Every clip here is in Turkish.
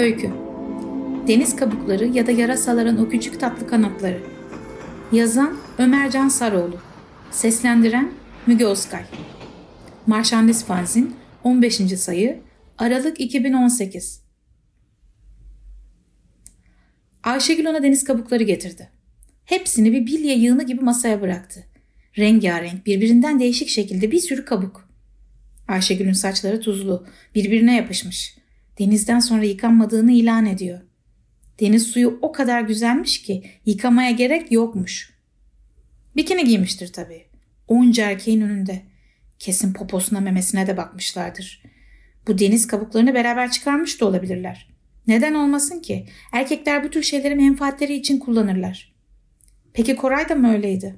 Öykü Deniz kabukları ya da yarasaların o küçük tatlı kanatları. Yazan Ömercan Saroğlu. Seslendiren Müge Oskay. Marşandis Fanzin 15. sayı Aralık 2018. Ayşegül ona deniz kabukları getirdi. Hepsini bir bilye yığını gibi masaya bıraktı. Rengarenk, birbirinden değişik şekilde bir sürü kabuk. Ayşegül'ün saçları tuzlu, birbirine yapışmış. Denizden sonra yıkanmadığını ilan ediyor. Deniz suyu o kadar güzelmiş ki yıkamaya gerek yokmuş. Bikini giymiştir tabii. Onca erkeğin önünde. Kesin poposuna memesine de bakmışlardır. Bu deniz kabuklarını beraber çıkarmış da olabilirler. Neden olmasın ki? Erkekler bu tür şeyleri menfaatleri için kullanırlar. Peki Koray da mı öyleydi?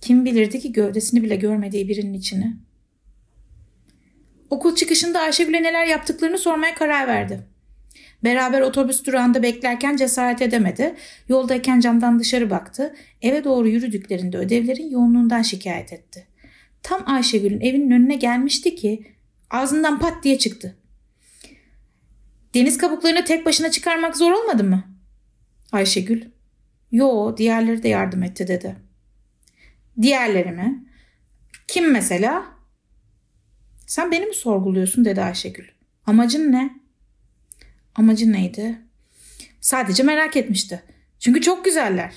Kim bilirdi ki gövdesini bile görmediği birinin içini? Okul çıkışında Ayşegül'e neler yaptıklarını sormaya karar verdi. Beraber otobüs durağında beklerken cesaret edemedi. Yoldayken camdan dışarı baktı. Eve doğru yürüdüklerinde ödevlerin yoğunluğundan şikayet etti. Tam Ayşegül'ün evinin önüne gelmişti ki ağzından pat diye çıktı. Deniz kabuklarını tek başına çıkarmak zor olmadı mı? Ayşegül, yo diğerleri de yardım etti dedi. Diğerleri mi? Kim mesela? Sen beni mi sorguluyorsun dedi Ayşegül. Amacın ne? Amacın neydi? Sadece merak etmişti. Çünkü çok güzeller.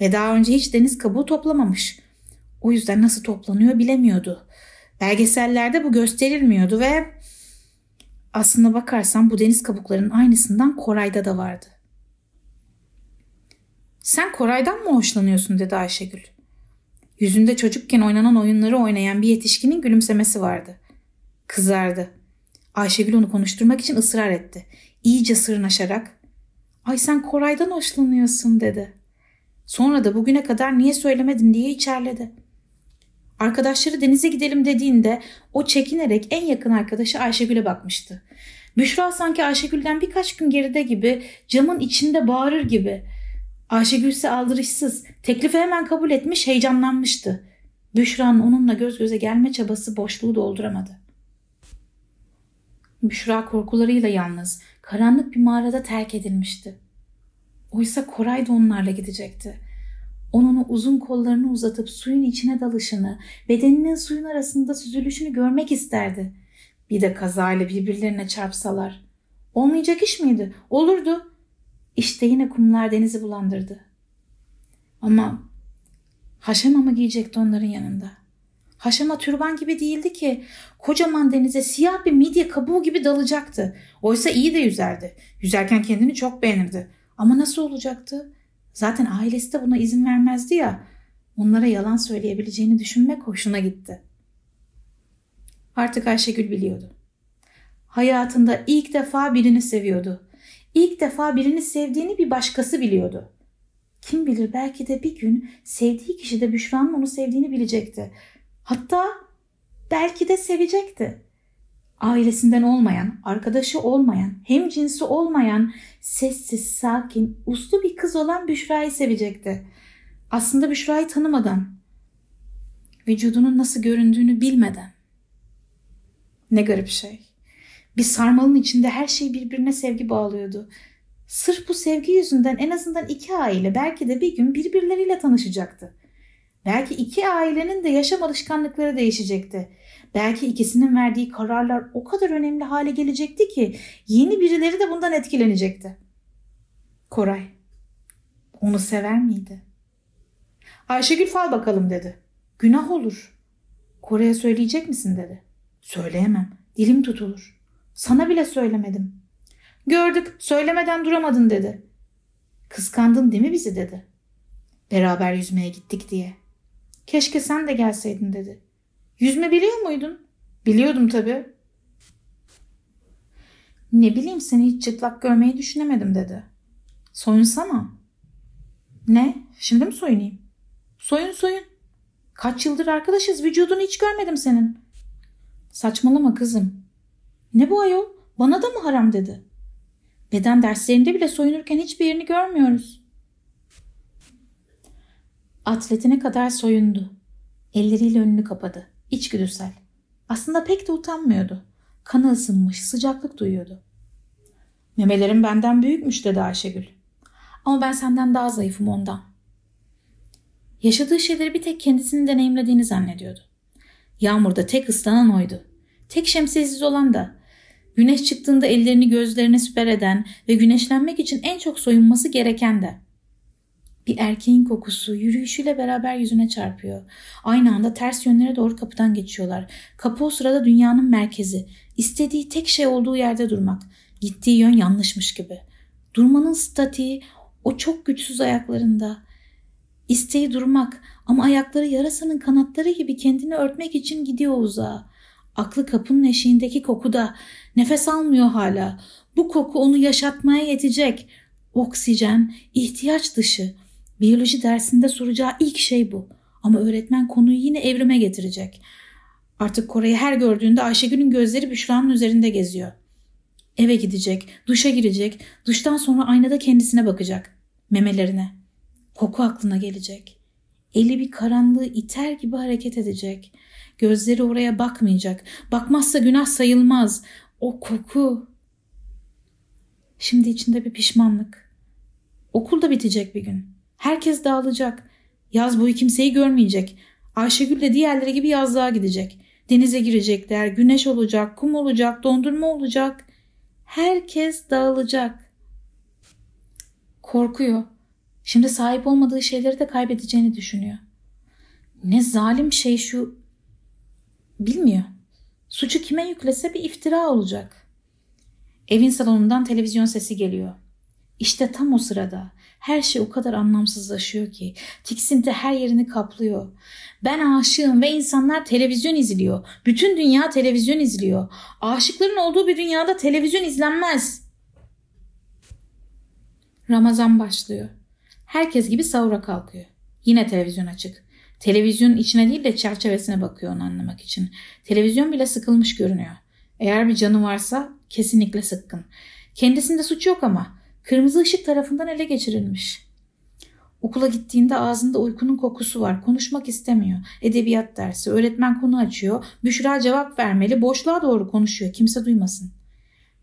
Ve daha önce hiç deniz kabuğu toplamamış. O yüzden nasıl toplanıyor bilemiyordu. Belgesellerde bu gösterilmiyordu ve aslına bakarsan bu deniz kabuklarının aynısından Koray'da da vardı. Sen Koray'dan mı hoşlanıyorsun dedi Ayşegül. Yüzünde çocukken oynanan oyunları oynayan bir yetişkinin gülümsemesi vardı. Kızardı. Ayşegül onu konuşturmak için ısrar etti. İyice sırnaşarak ''Ay sen Koray'dan hoşlanıyorsun'' dedi. Sonra da bugüne kadar niye söylemedin diye içerledi. Arkadaşları denize gidelim dediğinde o çekinerek en yakın arkadaşı Ayşegül'e bakmıştı. Büşra sanki Ayşegül'den birkaç gün geride gibi camın içinde bağırır gibi. Ayşegül ise aldırışsız teklifi hemen kabul etmiş heyecanlanmıştı. Büşra'nın onunla göz göze gelme çabası boşluğu dolduramadı. Büşra korkularıyla yalnız, karanlık bir mağarada terk edilmişti. Oysa Koray da onlarla gidecekti. Onun uzun kollarını uzatıp suyun içine dalışını, bedeninin suyun arasında süzülüşünü görmek isterdi. Bir de kazayla birbirlerine çarpsalar. Olmayacak iş miydi? Olurdu. İşte yine kumlar denizi bulandırdı. Ama haşama mı giyecekti onların yanında? Haşama türban gibi değildi ki. Kocaman denize siyah bir midye kabuğu gibi dalacaktı. Oysa iyi de yüzerdi. Yüzerken kendini çok beğenirdi. Ama nasıl olacaktı? Zaten ailesi de buna izin vermezdi ya. Onlara yalan söyleyebileceğini düşünmek hoşuna gitti. Artık Ayşegül biliyordu. Hayatında ilk defa birini seviyordu. İlk defa birini sevdiğini bir başkası biliyordu. Kim bilir belki de bir gün sevdiği kişi de Büşra'nın onu sevdiğini bilecekti. Hatta belki de sevecekti. Ailesinden olmayan, arkadaşı olmayan, hem cinsi olmayan, sessiz, sakin, uslu bir kız olan Büşra'yı sevecekti. Aslında Büşra'yı tanımadan, vücudunun nasıl göründüğünü bilmeden. Ne garip şey. Bir sarmalın içinde her şey birbirine sevgi bağlıyordu. Sırf bu sevgi yüzünden en azından iki aile belki de bir gün birbirleriyle tanışacaktı. Belki iki ailenin de yaşam alışkanlıkları değişecekti. Belki ikisinin verdiği kararlar o kadar önemli hale gelecekti ki yeni birileri de bundan etkilenecekti. Koray onu sever miydi? Ayşegül fal bakalım dedi. Günah olur. Koray'a söyleyecek misin dedi. Söyleyemem. Dilim tutulur. Sana bile söylemedim. Gördük söylemeden duramadın dedi. Kıskandın değil mi bizi dedi. Beraber yüzmeye gittik diye. Keşke sen de gelseydin dedi. Yüzme biliyor muydun? Biliyordum tabii. Ne bileyim seni hiç çıplak görmeyi düşünemedim dedi. Soyunsana. Ne? Şimdi mi soyunayım? Soyun soyun. Kaç yıldır arkadaşız vücudunu hiç görmedim senin. Saçmalama kızım. Ne bu ayol? Bana da mı haram dedi. Beden derslerinde bile soyunurken hiçbir yerini görmüyoruz. Atletine kadar soyundu. Elleriyle önünü kapadı. İçgüdüsel. Aslında pek de utanmıyordu. Kanı ısınmış, sıcaklık duyuyordu. Memelerim benden büyükmüş dedi Ayşegül. Ama ben senden daha zayıfım ondan. Yaşadığı şeyleri bir tek kendisini deneyimlediğini zannediyordu. Yağmurda tek ıslanan oydu. Tek şemsiyesiz olan da. Güneş çıktığında ellerini gözlerine süper eden ve güneşlenmek için en çok soyunması gereken de. Bir erkeğin kokusu yürüyüşüyle beraber yüzüne çarpıyor. Aynı anda ters yönlere doğru kapıdan geçiyorlar. Kapı o sırada dünyanın merkezi. İstediği tek şey olduğu yerde durmak. Gittiği yön yanlışmış gibi. Durmanın statiği o çok güçsüz ayaklarında. İsteği durmak ama ayakları yarasanın kanatları gibi kendini örtmek için gidiyor uzağa. Aklı kapının eşiğindeki kokuda. Nefes almıyor hala. Bu koku onu yaşatmaya yetecek. Oksijen, ihtiyaç dışı. Biyoloji dersinde soracağı ilk şey bu. Ama öğretmen konuyu yine evrime getirecek. Artık Koray'ı her gördüğünde Ayşegül'ün gözleri Büşra'nın üzerinde geziyor. Eve gidecek, duşa girecek, duştan sonra aynada kendisine bakacak. Memelerine. Koku aklına gelecek. Eli bir karanlığı iter gibi hareket edecek. Gözleri oraya bakmayacak. Bakmazsa günah sayılmaz. O koku. Şimdi içinde bir pişmanlık. Okul da bitecek bir gün. Herkes dağılacak. Yaz boyu kimseyi görmeyecek. Ayşegül de diğerleri gibi yazlığa gidecek. Denize girecekler, güneş olacak, kum olacak, dondurma olacak. Herkes dağılacak. Korkuyor. Şimdi sahip olmadığı şeyleri de kaybedeceğini düşünüyor. Ne zalim şey şu. Bilmiyor. Suçu kime yüklese bir iftira olacak. Evin salonundan televizyon sesi geliyor. İşte tam o sırada her şey o kadar anlamsızlaşıyor ki tiksinti her yerini kaplıyor. Ben aşığım ve insanlar televizyon izliyor. Bütün dünya televizyon izliyor. Aşıkların olduğu bir dünyada televizyon izlenmez. Ramazan başlıyor. Herkes gibi sahura kalkıyor. Yine televizyon açık. Televizyonun içine değil de çerçevesine bakıyor onu anlamak için. Televizyon bile sıkılmış görünüyor. Eğer bir canı varsa kesinlikle sıkkın. Kendisinde suç yok ama kırmızı ışık tarafından ele geçirilmiş. Okula gittiğinde ağzında uykunun kokusu var. Konuşmak istemiyor. Edebiyat dersi. Öğretmen konu açıyor. Büşra cevap vermeli. Boşluğa doğru konuşuyor. Kimse duymasın.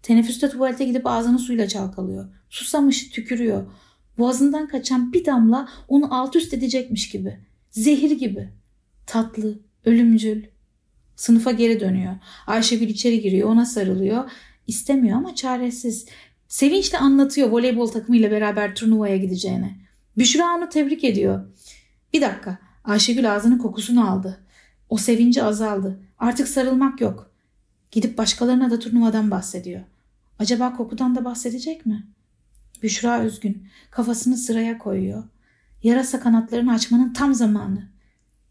Teneffüste tuvalete gidip ağzını suyla çalkalıyor. Susamış, tükürüyor. Boğazından kaçan bir damla onu alt üst edecekmiş gibi. Zehir gibi. Tatlı, ölümcül. Sınıfa geri dönüyor. Ayşegül içeri giriyor, ona sarılıyor. İstemiyor ama çaresiz. Sevinçle anlatıyor voleybol takımıyla beraber turnuvaya gideceğini. Büşra onu tebrik ediyor. Bir dakika. Ayşegül ağzının kokusunu aldı. O sevinci azaldı. Artık sarılmak yok. Gidip başkalarına da turnuvadan bahsediyor. Acaba kokudan da bahsedecek mi? Büşra üzgün. Kafasını sıraya koyuyor. Yarasa kanatlarını açmanın tam zamanı.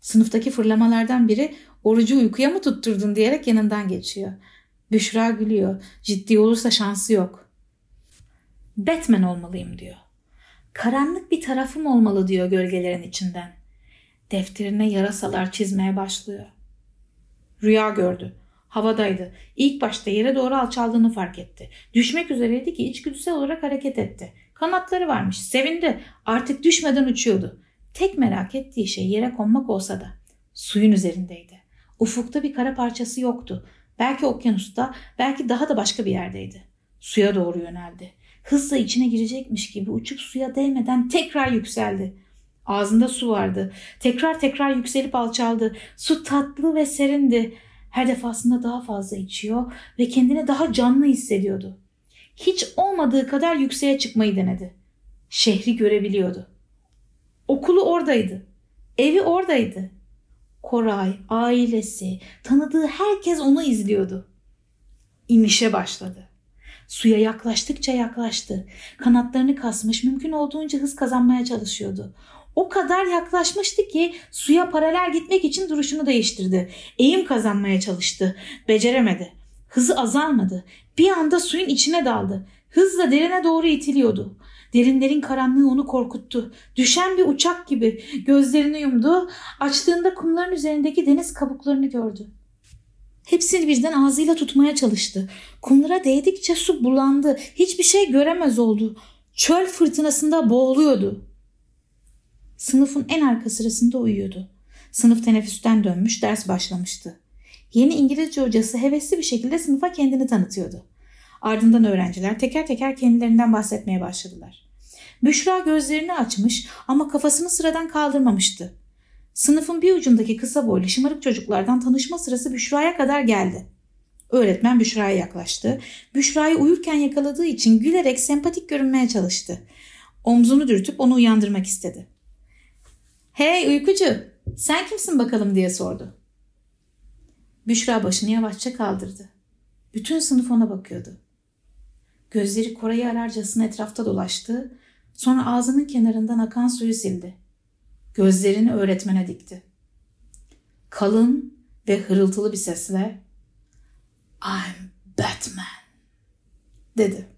Sınıftaki fırlamalardan biri orucu uykuya mı tutturdun diyerek yanından geçiyor. Büşra gülüyor. Ciddi olursa şansı yok. Batman olmalıyım diyor. Karanlık bir tarafım olmalı diyor gölgelerin içinden. Defterine yarasalar çizmeye başlıyor. Rüya gördü. Havadaydı. İlk başta yere doğru alçaldığını fark etti. Düşmek üzereydi ki içgüdüsel olarak hareket etti. Kanatları varmış. Sevindi. Artık düşmeden uçuyordu. Tek merak ettiği şey yere konmak olsa da. Suyun üzerindeydi. Ufukta bir kara parçası yoktu. Belki okyanusta, belki daha da başka bir yerdeydi. Suya doğru yöneldi. Hızla içine girecekmiş gibi uçup suya değmeden tekrar yükseldi. Ağzında su vardı. Tekrar tekrar yükselip alçaldı. Su tatlı ve serindi. Her defasında daha fazla içiyor ve kendini daha canlı hissediyordu. Hiç olmadığı kadar yükseğe çıkmayı denedi. Şehri görebiliyordu. Okulu oradaydı. Evi oradaydı. Koray, ailesi, tanıdığı herkes onu izliyordu. İnişe başladı. Suya yaklaştıkça yaklaştı. Kanatlarını kasmış, mümkün olduğunca hız kazanmaya çalışıyordu. O kadar yaklaşmıştı ki suya paralel gitmek için duruşunu değiştirdi. Eğim kazanmaya çalıştı. Beceremedi. Hızı azalmadı. Bir anda suyun içine daldı. Hızla derine doğru itiliyordu. Derinlerin karanlığı onu korkuttu. Düşen bir uçak gibi gözlerini yumdu. Açtığında kumların üzerindeki deniz kabuklarını gördü. Hepsini birden ağzıyla tutmaya çalıştı. Kumlara değdikçe su bulandı. Hiçbir şey göremez oldu. Çöl fırtınasında boğuluyordu. Sınıfın en arka sırasında uyuyordu. Sınıf teneffüsten dönmüş, ders başlamıştı. Yeni İngilizce hocası hevesli bir şekilde sınıfa kendini tanıtıyordu. Ardından öğrenciler teker teker kendilerinden bahsetmeye başladılar. Büşra gözlerini açmış ama kafasını sıradan kaldırmamıştı. Sınıfın bir ucundaki kısa boylu şımarık çocuklardan tanışma sırası Büşra'ya kadar geldi. Öğretmen Büşra'ya yaklaştı. Büşra'yı uyurken yakaladığı için gülerek sempatik görünmeye çalıştı. Omzunu dürtüp onu uyandırmak istedi. Hey uykucu sen kimsin bakalım diye sordu. Büşra başını yavaşça kaldırdı. Bütün sınıf ona bakıyordu. Gözleri Koray'ı ararcasına etrafta dolaştı. Sonra ağzının kenarından akan suyu sildi. Gözlerini öğretmene dikti. Kalın ve hırıltılı bir sesle I'm Batman dedi.